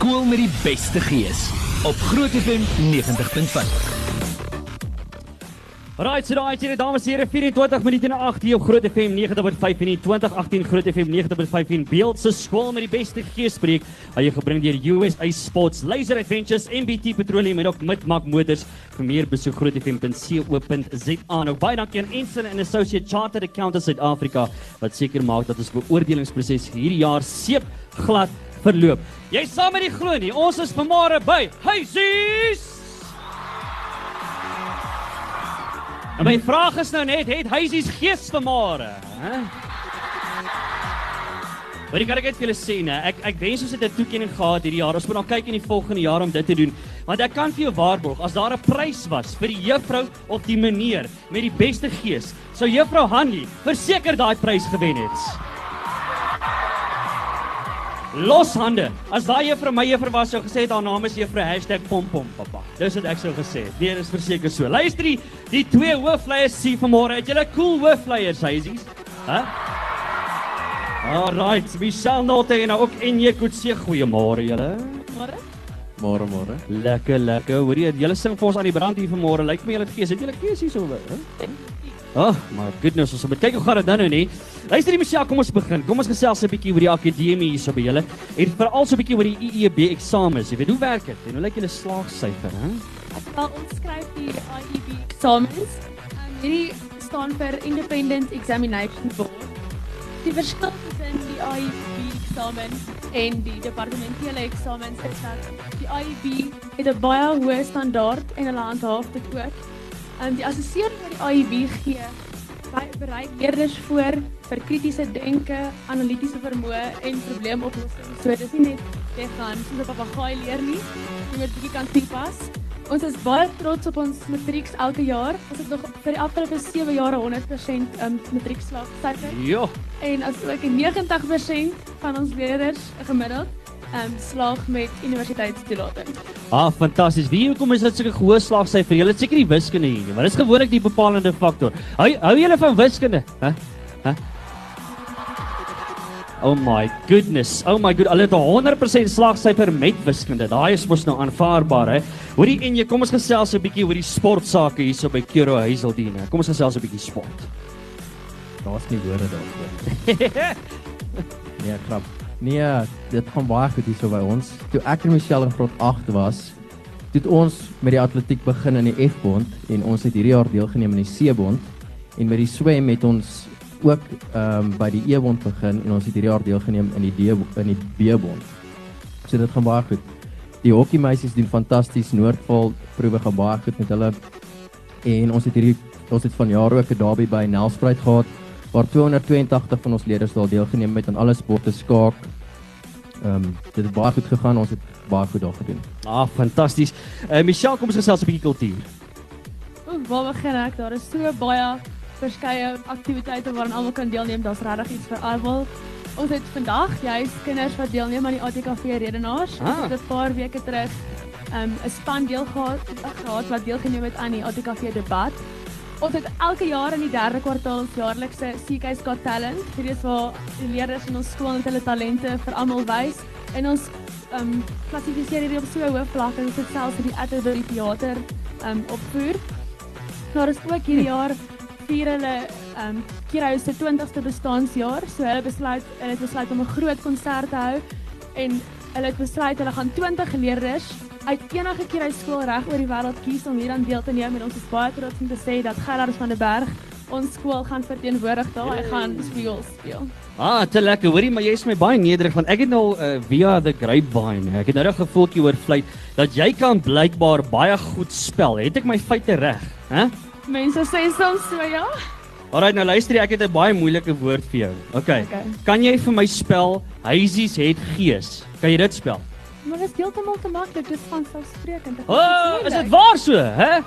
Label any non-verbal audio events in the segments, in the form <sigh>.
Skool met die beste gees op Groot FM 90.5. Right, so daai hier dames en here 24 minute na 8 hier op Groot FM 90.5 en die 2018 Groot FM 90.5 in beeld se skool met die beste geespreek. Hy is gebring deur USA Sports Laser Adventures MBT Petroleum en ook Midmark Motors. Vir meer besoek grootfm.co.za. Nou baie dankie aan Ensign and Associate Chartered Accountants Suid-Afrika wat seker maak dat ons beoordelingsproses hierdie jaar seep glad verloop. Jy saam met die glo nie. Ons is vanmôre by Huisies. En my vraag is nou net, het Huisies gees vanmôre, hè? Maar ek kan net vir julle sê, né, ek ek wens ons het 'n toekenning gehad hierdie jaar. Ons moet nou kyk in die volgende jaar om dit te doen. Want ek kan vir jou waarborg, as daar 'n prys was vir die juffrou of die meneer met die beste gees, sou juffrou Hanlie verseker daai prys gewen het. Los hande. As daai juffrou my juffrou was sou gesê het haar naam is juffrou #pompom pappa. Dis wat ek sou gesê het. Nee, dis verseker so. Luister die, die twee hoofleiers sien vanmôre. Het julle cool hoofleiers, huisies? Hæ? Alright, we shall not en ook en jy goed sê goeiemôre julle. Môre. Môre môre. Lekker, lekker. Hoor jy, julle sing vir ons aan die brand hier vanmôre. Lyk my julle het gees. Het julle gees hier so? Hè? Oh, my goodness, ons moet kyk hoe gaan dit dan nou nie. Luister die Michelle, kom ons begin. Kom ons gesels 'n bietjie oor die akademie hierso by julle en veral so 'n bietjie oor die IEB eksamens. Jy weet hoe werk dit? En hoe lyk julle slaagsyfer, hè? Wel, ons skryf die IEB eksamens. Um, hierdie staan vir Independent Examination Board. Die verskil tussen die IEB eksamen en die departementele eksamens is dat die IEB het 'n baie hoë standaard en hulle handhaaf dit ook. Um, die assessering wat die IEB gee, berei leerders voor vir kritiese denke, analitiese vermoë en probleemoplossing. So dis nie net jy gaan soos 'n papegaai leer nie, jy moet bietjie kan toepas. Ons is baie trots op ons matrieks elke jaar. Ons het nog vir die afgelope 7 jare 100% um, matriekslaagsyfer. Ja. En as ook 90% van ons leerders gemiddeld um, slaag met universiteitstoelating. Ah, fantasties. Wie hoekom is dit so 'n hoë slaagsyfer? Julle het seker die wiskunde hier, maar dis gewoonlik die bepalende faktor. Hou hou julle van wiskunde? Hæ? Hæ? Oh my goodness. Oh my god. Hulle het 'n 100% slaagsyfer met wiskunde. Daai is mos nou aanvaarbaar, hè. Hoorie en jy kom ons gesels 'n bietjie oor die sportsake hierso by Kero Hazeldine. Kom ons gesels 'n bietjie sport. Daar's nie woorde daarvoor. <laughs> nee, krap. Nee, dit gaan baie goed hierso by ons. Toe ek en Michelle in graad 8 was, het ons met die atletiek begin in die F-bond en ons het hierdie jaar deelgeneem in die C-bond en met die swem het ons ook ehm um, by die E-bond begin en ons het hierdie jaar deelgeneem in die D in die B-bond. So dit gaan baie goed. Die hockeymeisies doen fantasties. Noordval proewe gaan baie goed met hulle. En ons het hierdie ons het vanjaar ook 'n derby by Nelspruit gehad waar 282 van ons leerders daar deelgeneem het aan alle sporte skaak. Ehm um, dit het baie goed gegaan. Ons het baie goed daar gedoen. Ah, fantasties. Uh, Michelle, kom ons gesels 'n bietjie kultuur. Oek, waar begin ek? Daar is so baie verskeie aktiwiteite waaraan almal kan deelneem. Daar's regtig iets vir almal. Ons het vandag juis kinders wat deelneem aan die ATKV redenaars. Ah. Ons het 'n paar weke terug um, 'n span deel gehad, gehad wat deelgeneem het aan die ATKV debat. Ons het elke jaar in die derde kwartaal ons jaarlikse CK's Got Talent. Hierdie is waar die leerders in ons skool net hulle talente vir almal wys en ons ehm um, klassifiseer hierdie op so 'n hoë vlak en ons het selfs die Atterbury Theater ehm um, opvoer. Nou is ook hierdie jaar vier hulle ehm um, Kiro se 20ste bestaanjaar, so hulle besluit hulle het besluit om 'n groot konsert te hou en hulle het besluit hulle gaan 20 leerders uit enige Kiro skool reg oor die wêreld kies om hier aan deel te neem en ons is baie trots om te sê dat Gerard van der Berg ons skool gaan verteenwoordig daar. Hy gaan speel speel. Ah, te lekker. Hoorie, maar jy is my baie nederig want ek het nou uh, via the grapevine. Ek het nou 'n gevoeltjie oor vlei dat jy kan blykbaar baie goed spel. Het ek my feite reg, hè? Mense sê soms so ja. Alraai, nou luister jy, ek het 'n baie moeilike woord vir jou. Okay. Okay. Kan jy vir my spel Huisies het gees? Kan jy dit spel? Maar dit is heeltemal te maklik. Dit is van selfsprekend. Dit O, oh, is dit waar so, hè?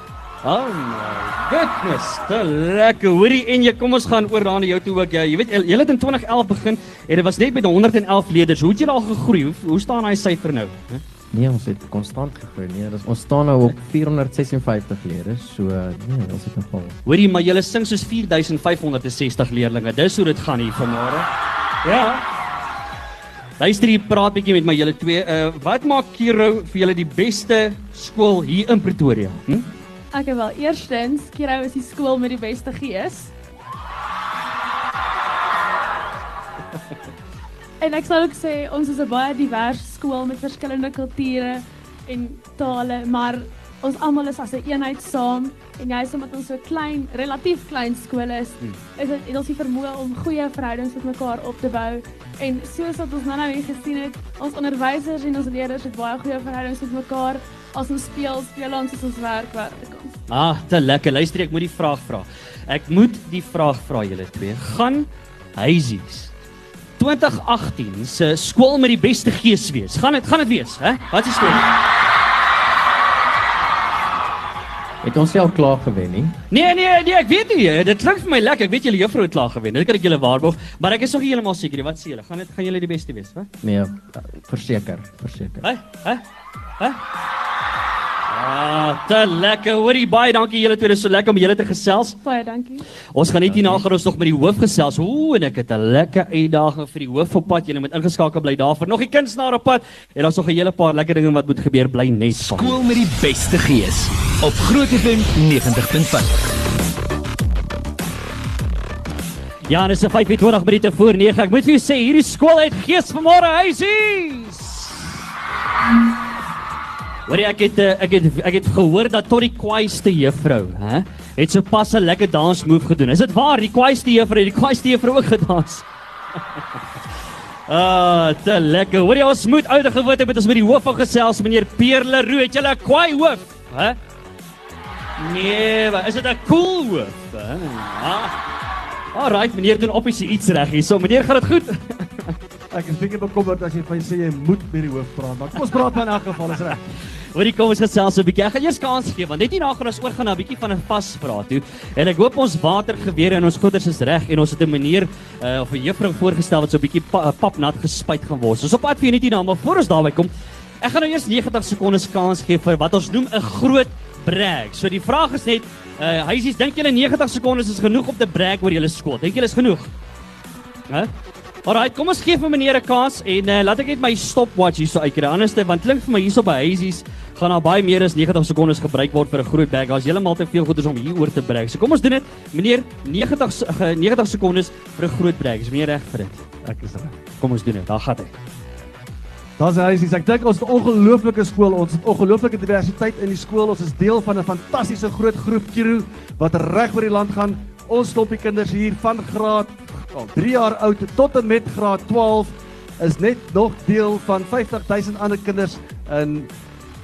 Oh my goodness, te lekker. Hoorie en jy kom ons gaan oor daar na jou toe ook. Ja, jy weet jy het in 2011 begin en dit was net met 111 leerders. Hoe het jy al gegroei? Hoe, hoe staan daai syfer nou? Hè? Nee, ons het konstant gegroei. Nee, dis ons staan nou op 456 leerders. So nee, ons het nogal. Hoorie, maar julle sing soos 4560 leerders. Dis hoe dit gaan hier vanmôre. Ja. Luister hier, praat bietjie met my julle twee. Uh wat maak Kiro vir julle die beste skool hier in Pretoria? Hm? Ek wel eerstens, Kiro is die skool met die beste gees. En ek sal ook sê ons is 'n baie diverse skool met verskillende kulture en tale, maar ons almal is as 'n eenheid saam en juist omdat ons so klein, relatief klein skool is, Hmm. is dit het ons die vermoë om goeie verhoudings met mekaar op te bou. En soos wat ons nou-nou hier gesien het, ons onderwysers en ons leerders het baie goeie verhoudings met mekaar. As ons speel, speel ons as ons werk, werk ons. Ah, te lekker. Luister, ek moet die vraag vra. Ek moet die vraag vra julle twee. Gaan Huisies 2018 se skool met die beste gees wees? Gaan dit gaan dit wees, hè? Wat is storie? Het ons self klaar gewen nie? Nee, nee, nee, ek weet nie. Dit klink vir my lekker. Ek weet julle juffrou het klaar gewen. Dit kan ek julle waarborg, maar ek is nog heeltemal seker nie. Wat sê julle? Gaan dit gaan julle die beste wees, hè? Nee, uh, verseker, verseker. Hæ? Hæ? Hæ? Ah, te lekker. Hoorie baie dankie julle twee. Dit is so lekker om julle te gesels. Baie dankie. Ons gaan net hierna gaan ons nog met die hoof gesels. Ooh, en ek het 'n lekker uitdaging vir die hoof op pad. Julle moet ingeskakel bly daarvoor. Nog 'n kunstenaar op pad en daar's nog 'n hele paar lekker dinge wat moet gebeur. Bly net van. Skool met die beste gees op Groot FM 90.5. Ja, dis 'n 25 minute voor 9. Ek moet vir julle sê, hierdie skool het gees vanmôre huisies. Hoor jy ek het eh, ek het ek het gehoor dat tot die kwaaiste juffrou, hè, het so pas 'n lekker dansmove gedoen. Is dit waar? Die kwaaiste juffrou het die kwaaiste juffrou ook gedans. <laughs> Ah, te lekker. Hoor jy ons moet ouer gewoonte met ons met die hoof van gesels, meneer Pierre Leroux. Het julle 'n kwaai hoof, hè? Nee, maar is dit 'n cool hoof? Hè? Ah. Alright, meneer doen opsie iets reg hier. So, meneer, gaan dit goed? <laughs> Ek is bietjie bekommerd as jy sê jy moet met die hoof praat, maar kom ons praat maar in elk geval is reg. Hoorie, kom ons gesels 'n bietjie. Ek gaan eers kans gee want net hierna gaan ons oor gaan na 'n bietjie van 'n vaspraat toe. En ek hoop ons watergewere en ons goeders is reg en ons het 'n meneer uh, of 'n juffrou voorgestel wat so 'n bietjie pa, papnat gespuit gaan word. Ons op pad vir net hierna, maar voor ons daarby kom, ek gaan nou eers 90 sekondes kans gee vir wat ons noem 'n groot brag. So die vraag is net, uh, huisies, dink julle 90 sekondes is genoeg om te brag oor julle skool? Dink julle is genoeg? Hæ? Alright, kom ons gee vir meneer 'n kans en uh, laat ek net my stopwatch hierso uitkry. Anderste want klink vir my hierso by Huisies gaan daar baie meer as 90 sekondes gebruik word vir 'n groot bag. Daar's heeltemal te veel goeders om hieroor te brag. So kom ons doen dit. Meneer, 90 se- ge- 90 sekondes vir 'n groot brag. Is meneer reg vir dit? Ek is reg. Kom ons doen dit. Daar gaan hy. Daar's hy sies. Ek dink ons het 'n ongelooflike skool. Ons het ongelooflike diversiteit in die skool. Ons is deel van 'n fantastiese groot groep Kiro wat reg oor die land gaan. Ons stoppie kinders hier van graad al 3 jaar oud tot en met graad 12 is net nog deel van 50000 ander kinders in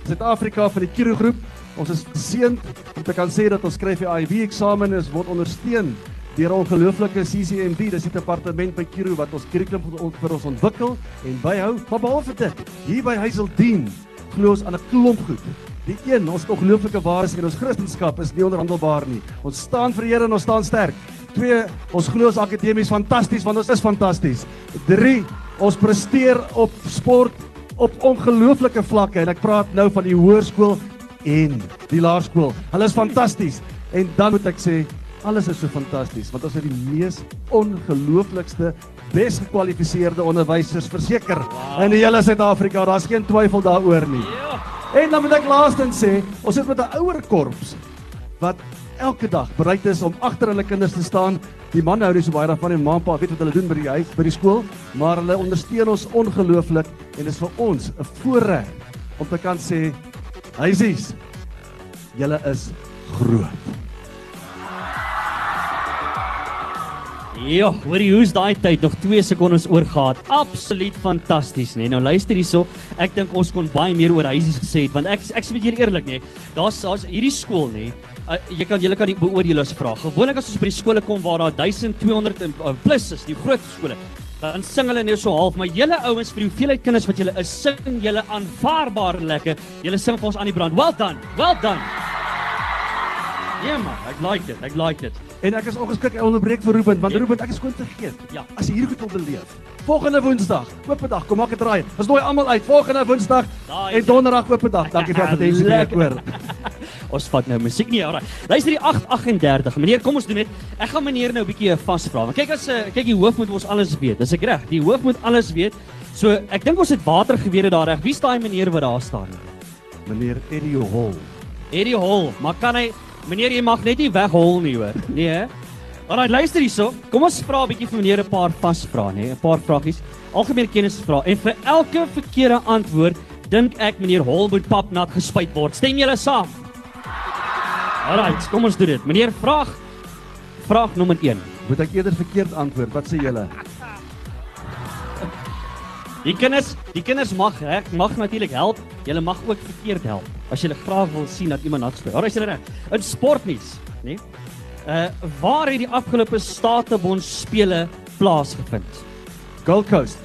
Suid-Afrika van die Kiro groep. Ons is geseënd om te kan sê dat ons skryf die IB eksamen is word ondersteun deur 'n ongelooflike CCMD, dis die departement by Kiro wat ons kurrikulum vir ons- ons ontwikkel en byhou. Maar behalwe dit, hier by Hazeldean glo ons aan 'n klomp goed. Die een, ons ongelooflike waardes en ons Christendom is nie onderhandelbaar nie. Ons staan vir Here en ons staan sterk. 2, ons glo ons akademies fantasties want ons is fantasties. 3, ons presteer op sport op ongelooflike vlakke en ek praat nou van die hoërskool en die laerskool. Hulle is fantasties. En dan moet ek sê, alles is so fantasties want ons het die mees ongelooflikste bes gekwalifiseerde onderwysers verseker wow. in die hele Suid-Afrika. Daar's geen twyfel daaroor nie. En dan moet ek laastens sê, ons sit met 'n ouer korps wat elke dag bereid is om agter hulle kinders te staan. Die manne hou nie so baie daarvan en ma en pa weet wat hulle doen by die huis, by die skool, maar hulle ondersteun ons ongelooflik en dit is vir ons 'n voorreg om te kan sê, huisies, julle is groot. Ja, hoorie, hoe's daai tyd? Nog 2 sekondes oor gehad. Absoluut fantasties, nee. Nou luister hierso. Ek dink ons kon baie meer oor huisies gesê het want ek ek sê met julle eerlik, nee. Daar's daar's hierdie skool, nee. Uh, jy kan julle kan die beoordeel as vra. Gewoonlik as ons by die skole kom waar daar 1200 en uh, plus is, die groot skole, dan sing hulle net so half, maar julle ouens vir die hoeveelheid kinders wat julle is, sing julle aanvaarbaar lekker. Julle sing vir ons aan die brand. Well done. Well done. Ja yeah, man, ek like dit. Ek like dit. En ek is ongeskik ek onderbreek vir Ruben want Ja. Ruben ek is te vergeet. Ja. As jy hierdie goed wil beleef. Volgende Woensdag, oop dag, kom maak dit raai. Ons nooi almal uit volgende Woensdag en Donderdag oop dag. Dankie vir die attensie <laughs> Lekker. ek hoor. Ons vat nou musiek nie. Alraai. Luister die 838. Meneer, kom ons doen dit. Ek gaan meneer nou 'n bietjie vasvra. Want kyk as uh, kyk die hoof moet ons alles weet. Dis ek reg. Die hoof moet alles weet. So ek dink ons het watergewere daar reg. Wie's daai meneer wat daar staan? Meneer Eddie Hall. Eddie Hall, maar kan hy meneer jy mag net nie weghol nie hoor. Nee? Alraai, luister hierso. Kom ons vra 'n bietjie vir meneer 'n paar vasvrae, nê? 'n Paar vragies. Algemene kennisvrae en vir elke verkeerde antwoord dink ek meneer Hall moet papnat gespuit word. Stem julle saam? Alraai, kom ons doen dit. Meneer vraag vraag nommer 1. Moet ek eerder verkeerd antwoord? Wat sê julle? Die kinders, die kinders mag reg mag natuurlik help. Julle mag ook verkeerd help as julle graag wil sien dat iemand nat speel. Alraai, is dit reg? In sportnuus, nê? Uh waar het die afgelope Statebond spele plaasgevind? Gold Coast.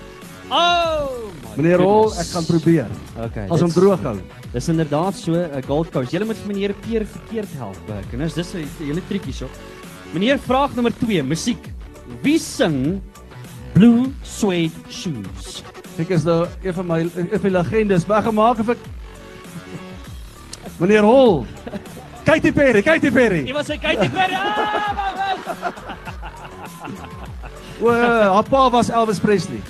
Oh, Meneer goodness. ek gaan probeer. Okay. As hom dit- droog hou. Dis inderdaad so 'n Gold Coast. Julle moet meneer Peer verkeerd help. eh, Kinders, dis 'n hele triekie so. Meneer vraag nommer 2, musiek. Wie sing Blue Suede Shoes? Ek is nou een van my een van die legendes weggemaak of ek Meneer Hall. Katy Perry, Katy Perry. Jy was hy die Perry. Ah. O, haar pa was Elvis Presley.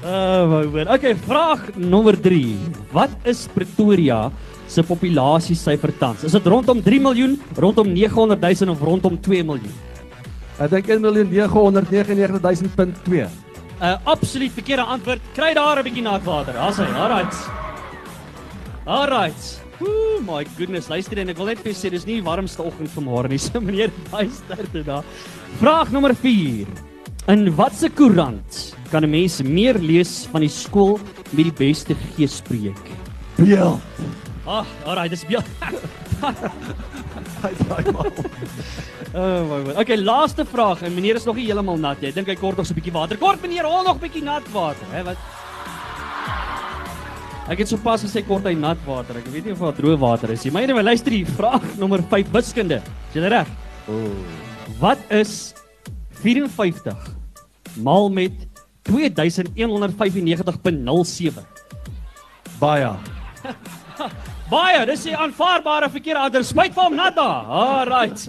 Oh my word. Okay, vraag nommer 3. Wat is Pretoria se populasiesyfer tans? Is dit rondom 3 miljoen, rondom 900 000 of rondom 2 miljoen? Ek dink 1.999.2. 'n uh, Absoluut verkeerde antwoord. Kry daar 'n bietjie natwater. Daar's hy. Alright. Alright. Ooh my goodness, luister en ek wil net vir sê dis nie die warmste oggend vanmôre nie. <laughs> So meneer baie sterkte daar. Vraag nommer 4. In watter koerant kan 'n mens meer lees van die skool met die beste geespreek? Beel. Ag, alright, dis baie Hy daai man. Oh my god. Okay, laaste vraag. En meneer is nog nie heeltemal nat nie. Ek dink hy kort nog so 'n bietjie water. Kort meneer, hol nog 'n bietjie nat water, hè, wat? Ek het sopas gesê kort hy nat water. Ek weet nie of daar droë water is nie. Maar anyway, luister hier, vraag nommer 5 wiskunde. Is jy reg? Oh. Wat is 54 maal met 2195.07? Baie. <laughs> Baie, dis 'n aanvaarbare verkeerde antwoord. Spyt vir hom nat daar. Alright.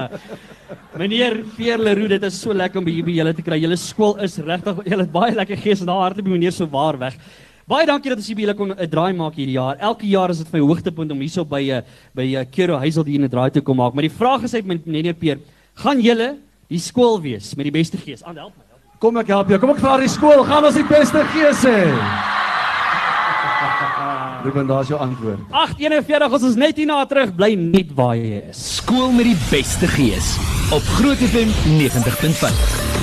<laughs> meneer Pierre dit is so lekker om hier by julle te kry. Julle skool is regtig, julle het baie lekker gees en daar hardloop die meneer so waar weg. Baie dankie dat ons hier by julle kon 'n draai maak hierdie jaar. Elke jaar is dit my hoogtepunt om hierso by 'n by 'n Kero Huisel hier 'n draai te kom maak. Maar die vraag is uit met meneer Pierre, gaan julle die skool wees met die beste gees? Aan help my. Kom ek help jou. Kom ek vra die skool, gaan ons die beste gees hê. <laughs> Ruben, daar's jou antwoord. 841 ons is net hierna terug bly net waar jy is. Skool met die beste gees op Groot FM 90.5.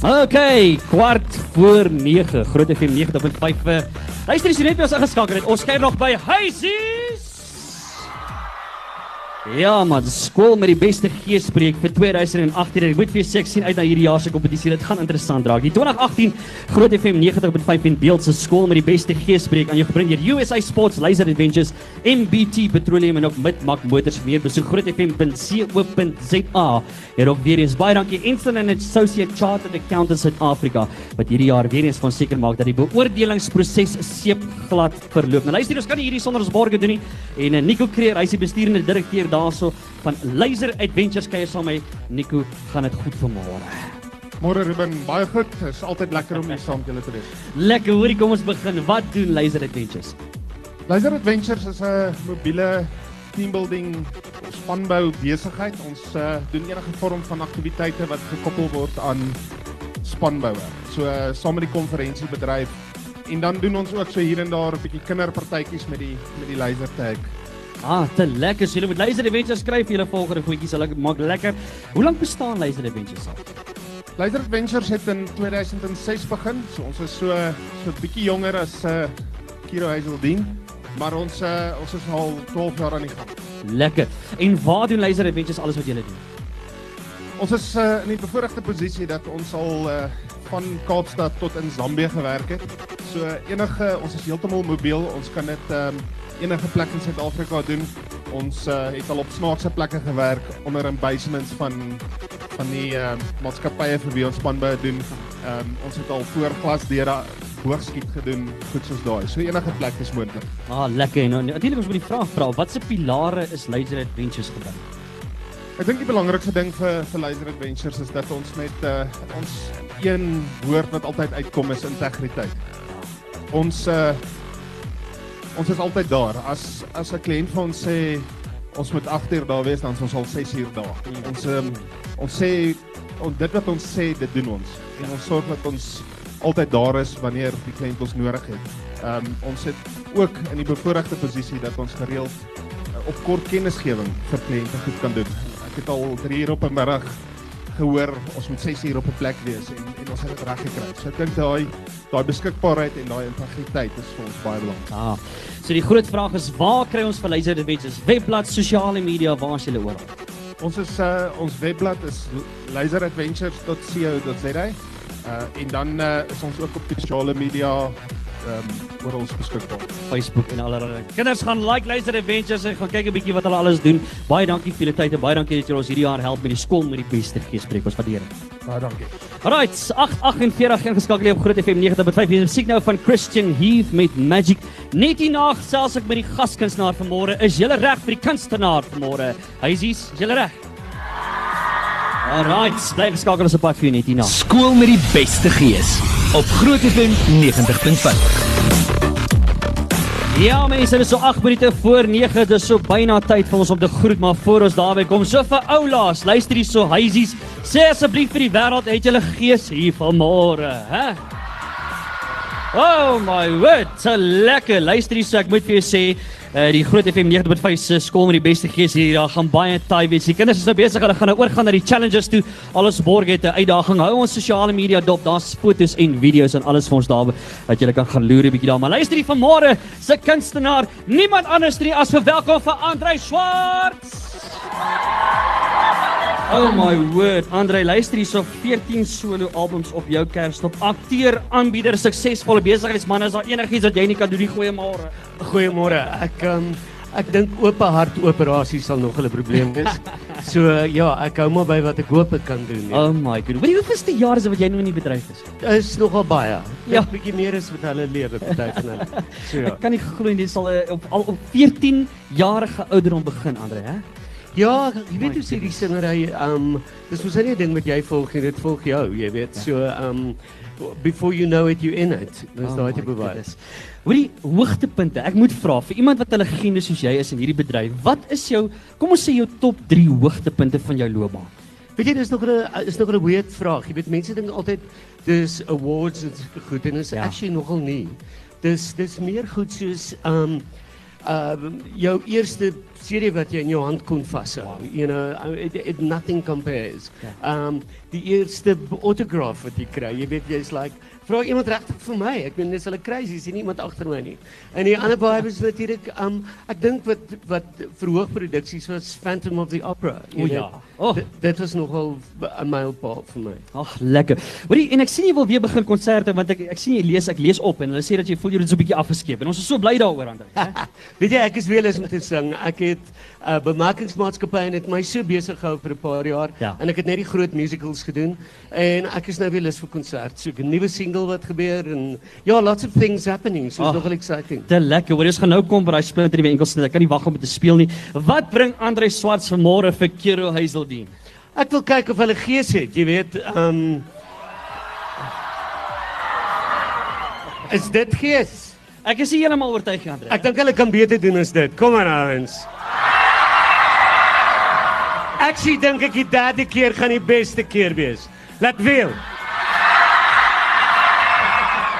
Okay, kwart voor 9, Groot FM 90.5. Luister as jy net by ons ingeskakel het. Ons kuier nog by Huisies. Ja, die skool met die beste geespreek vir 2018. Ek moet vir ek sien uit na hierdie jaar se kompetisie. Dit gaan interessant raak. Die 2018 Groot FM 90.5 en Beeld se skool met die beste geespreek aan jou gebring deur USA Sports Laser Adventures, MBT Petroleum en ook Midmak Motors. Meer besoek grootfm.co.za. Hier ook weer eens baie dankie Instant and Associate Chartered Accountants Suid-Afrika wat hierdie jaar weer eens van seker maak dat die beoordelingsproses seepglad verloop. Nou luister, ons kan nie hierdie sonder ons borge doen nie. En uh, Nico Creer, hy's die besturende direkteur daarso van Laser Adventures kuier saam met. Nico, gaan dit goed vanmôre. Môre Ruben, baie goed. Dit is altyd lekker om hier saam met julle te wees. Lekker, hoorie, kom ons begin. Wat doen Laser Adventures? Laser Adventures is 'n mobiele teambuilding spanbou besigheid. Ons uh, doen enige vorm van aktiwiteite wat gekoppel word aan spanboue. So uh, saam met die konferensiebedryf en dan doen ons ook so hier en daar 'n bietjie kinderpartytjies met die met die laser tag. Ah, te lekker. So, julle moet Laser Adventures skryf vir julle volgende voetjies. Hulle maak lekker. Hoe lank bestaan Laser Adventures al? Laser Adventures het in 2006 begin. So ons is so so 'n bietjie jonger as uh, Kiro Hazeldien, maar ons uh, ons is al 12 jaar aan die gang. Lekker. En waar doen Laser Adventures alles wat julle doen? Ons is uh, in die bevoordeelde posisie dat ons al uh, van Kaapstad tot in Zambië gewerk het. So enige ons is heeltemal mobiel. Ons kan dit um, enige plek in Suid-Afrika doen. Ons uh, het al op snaakse plekke gewerk onder embasements van van die uh, maatskappye vir wie ons spanbou doen. Um, ons het al voor glasdeure hoogskiet gedoen, goed soos daai. So enige plek is moontlik. Ah, lekker. Nou, natuurlik ons moet die vraag vra, watse pilare is Laser Adventures gebou? Ek dink die belangrikste ding vir vir Laser Adventures is dat ons met uh, ons een woord wat altyd uitkom is integriteit. Ons uh, ons is altyd daar. As as 'n kliënt vir ons sê ons moet 8 uur daar wees, dan is ons al 6 uur daar. Ons um, ons sê ons dit wat ons sê, dit doen ons. En ons sorg dat ons altyd daar is wanneer die kliënt ons nodig het. Ehm um, ons sit ook in die bevoordeelde posisie dat ons gereeld uh, op kort kennisgewing vir kliënte goed kan doen. Ek het al 3 uur op 'n middag gehoor ons moet 6 uur op 'n plek wees en en ons het dit reg gekry. So ek dink daai daai beskikbaarheid en daai integriteit is vir ons baie belangrik. Ah. So die groot vraag is waar kry ons vir Laser Adventures? Webblad, sosiale media, waar is julle oral? Ons is uh ons webblad is laseradventures.co.za. Uh en dan uh, is ons ook op sosiale media ehm um, oor ons beskikbaar. Facebook en allerlei. Kinders gaan like Laser Adventures en gaan kyk 'n bietjie wat hulle alles doen. Baie dankie vir julle tyd en baie dankie dat julle ons hierdie jaar help met die skool met die beste geespreek. Ons waardeer dit. Baie dankie. Alright, 848 ingeskakel hier op Groot FM 90.5. Hier is musiek nou van Christian Heath met Magic. Net hierna gesels ek met die gaskunstenaar vanmôre. Is julle reg vir die kunstenaar vanmôre? Hysies, is julle reg? Alright, bly geskakel op pad vir net hierna. Skool met die beste gees op Groot FM 90.5. Ja mense, dit is so 8 minute voor 9. Dit is so byna tyd vir ons om te groet, maar voor ons daarby kom, so vir oulaas, luister hier so huisies. Sê asseblief vir die wêreld, het julle gees hier vanmôre, hè? Oh my word, so lekker. Luister hier so, ek moet vir jou sê, uh, die Groot FM 90.5 se skool met die beste gees hier, daar gaan baie taai wees. Die kinders is nou besig, hulle gaan nou oorgaan na die challenges toe. Alles borg het 'n uitdaging. Hou ons sosiale media dop, daar's foto's en video's en alles vir ons daar dat julle kan gaan loer 'n bietjie daar. Maar luister hier vanmôre, se kunstenaar, niemand anders nie as verwelkom vir Andrei Swarts. Oh my word, Andre, luister hierso 14 solo albums op jou kerstop. Akteur, aanbieder, suksesvolle besigheidsman. Is daar enigiets wat jy nie kan doen nie? Goeiemôre. Goeiemôre. Ek um, ek dink oop hart operasie sal nog 'n probleem wees. <laughs> So uh, ja, ek hou maar by wat ek hoop ek kan doen. Ja. Oh my god. Wat die hoeveelste jaar is dit wat jy nou in die bedryf is? is nogal baie. Ja. Ja, 'n bietjie meer as wat hulle lewe party van hulle. So ja. Ek kan nie glo jy sal uh, op al op 14 jarige ouderdom begin, Andre, hè? Ja, jy weet hoe sê die singery, um dis mos nie 'n ding wat jy volg nie, dit volg jou, jy weet. So um before you know it you in it. Dis Oh daai tipe baie. goodness. Hoorie, hoogtepunte. Ek moet vra vir iemand wat 'n legende soos jy is in hierdie bedryf, wat is jou kom ons sê jou top 3 hoogtepunte van jou loopbaan? Weet jy dis nog 'n is nog 'n weird vraag. Jy weet mense dink altyd dis awards en goed en is Ja. ja. actually nogal nie. Dis dis meer goed soos um uh jou eerste serie wat jy in jou hand kon vashou. Wow. You know, it, it nothing compares. Ja. Um die eerste autograph wat jy kry. Jy weet jy's like vra iemand regtig vir my. Ek meen dis hulle crazy, sien niemand agter my nie. En die ander baie is natuurlik um ek dink wat wat verhoogproduksies was Phantom of the Opera. O ja. Oh. Dit- Dit was nogal 'n mylpaal vir my. Ag, lekker. Hoorie, en ek sien jy wil weer begin konserte want ek ek sien jy lees, ek lees op en hulle sê dat jy voel jy het so 'n bietjie afgeskeep en ons is so bly daaroor Andre. hè? <laughs> Weet jy, ek is weer lus om te sing. Ek het 'n uh, bemarkingsmaatskappy en het my so besig gehou vir 'n paar jaar Ja. en ek het net die groot musicals gedoen en ek is nou weer lus vir konsert. So 'n nuwe single wat gebeur en ja, lots of things happening. So it's nogal exciting. Te lekker. Hoor, ons gaan nou kom by daai splinter nuwe enkelsnit. Ek kan nie wag om dit te speel nie. Wat bring Andre Swarts vanmôre vir Kero Hazeldien? Ek wil kyk of hulle gees het, jy weet. Um Is dit gees? Ek is nie heeltemal oortuig, Andre. Ek dink hulle kan beter doen as dit. Kom aan ouens. Ek sê dink ek die derde keer gaan die beste keer wees. Laat weer.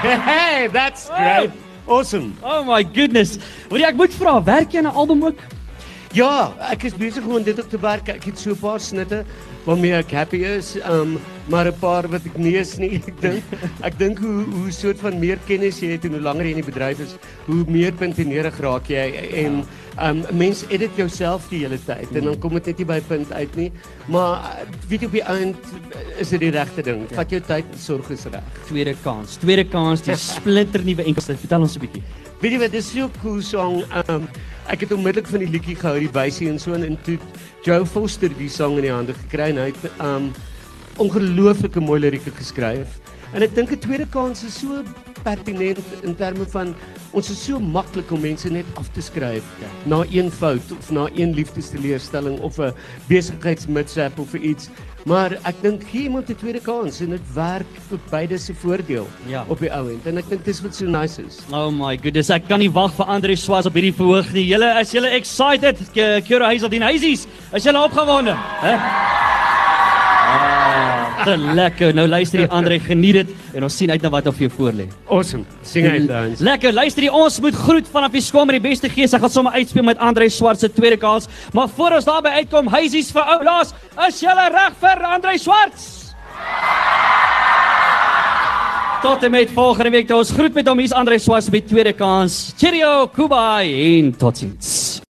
Hey, that's great. Awesome. Oh my goodness. Hoorie, ek moet vra, werk jy aan 'n album ook? Ja, ek is besig om dit op te werk. Ek het so 'n paar snitte waarmee ek happy is, um, maar 'n paar wat ek nie is nie. <laughs> Ek dink ek dink hoe hoe soort van meer kennis jy het en hoe langer jy in die bedryf is, hoe meer puntenerig raak jy en um mens edit jouself die hele tyd en dan kom dit net nie by punt uit nie. Maar weet jy op die eind is dit die regte ding. Vat jou tyd, sorg is reg. Tweede kans. Tweede kans, die <laughs> splinternuwe enkelstuk. Vertel ons 'n bietjie. Weet jy wat, dis so cool song. Um ek het onmiddellik van die liedjie gehou, die basie en so en toe Joe Foster die song in die hande gekry en hy het um ongelooflike mooi lirieke geskryf. En ek dink 'n tweede kans is so pertinent in terme van ons is so maklik om mense net af te skryf na een fout of na een liefdesteleurstelling of 'n besigheidsmitsap of iets. Maar ek dink gee iemand 'n tweede kans en dit werk tot beide se voordeel Ja. op die ou end. En ek dink dis wat so nice is. Oh my goodness, ek kan nie wag vir Andre Swarts op hierdie verhoog nie. Julle is julle excited? K- Kuro Hazeldine Hazies, is julle opgewonde? Hè? Te lekker. Nou luister jy Andre, geniet dit en ons sien uit na wat op jou voorlê. Awesome. Sing uit dan. Lekker, luister jy, ons moet groet vanaf die skool met die beste gees. Ek gaan sommer uitspeel met Andre Swart se tweede kans. Maar voor ons daarby uitkom, Hazies vir oulaas, is julle reg vir Andre Swarts? Tot en met volgende week, ons groet met hom. Hier's Andre Swarts met tweede kans. Cheerio, Kubai en totsiens.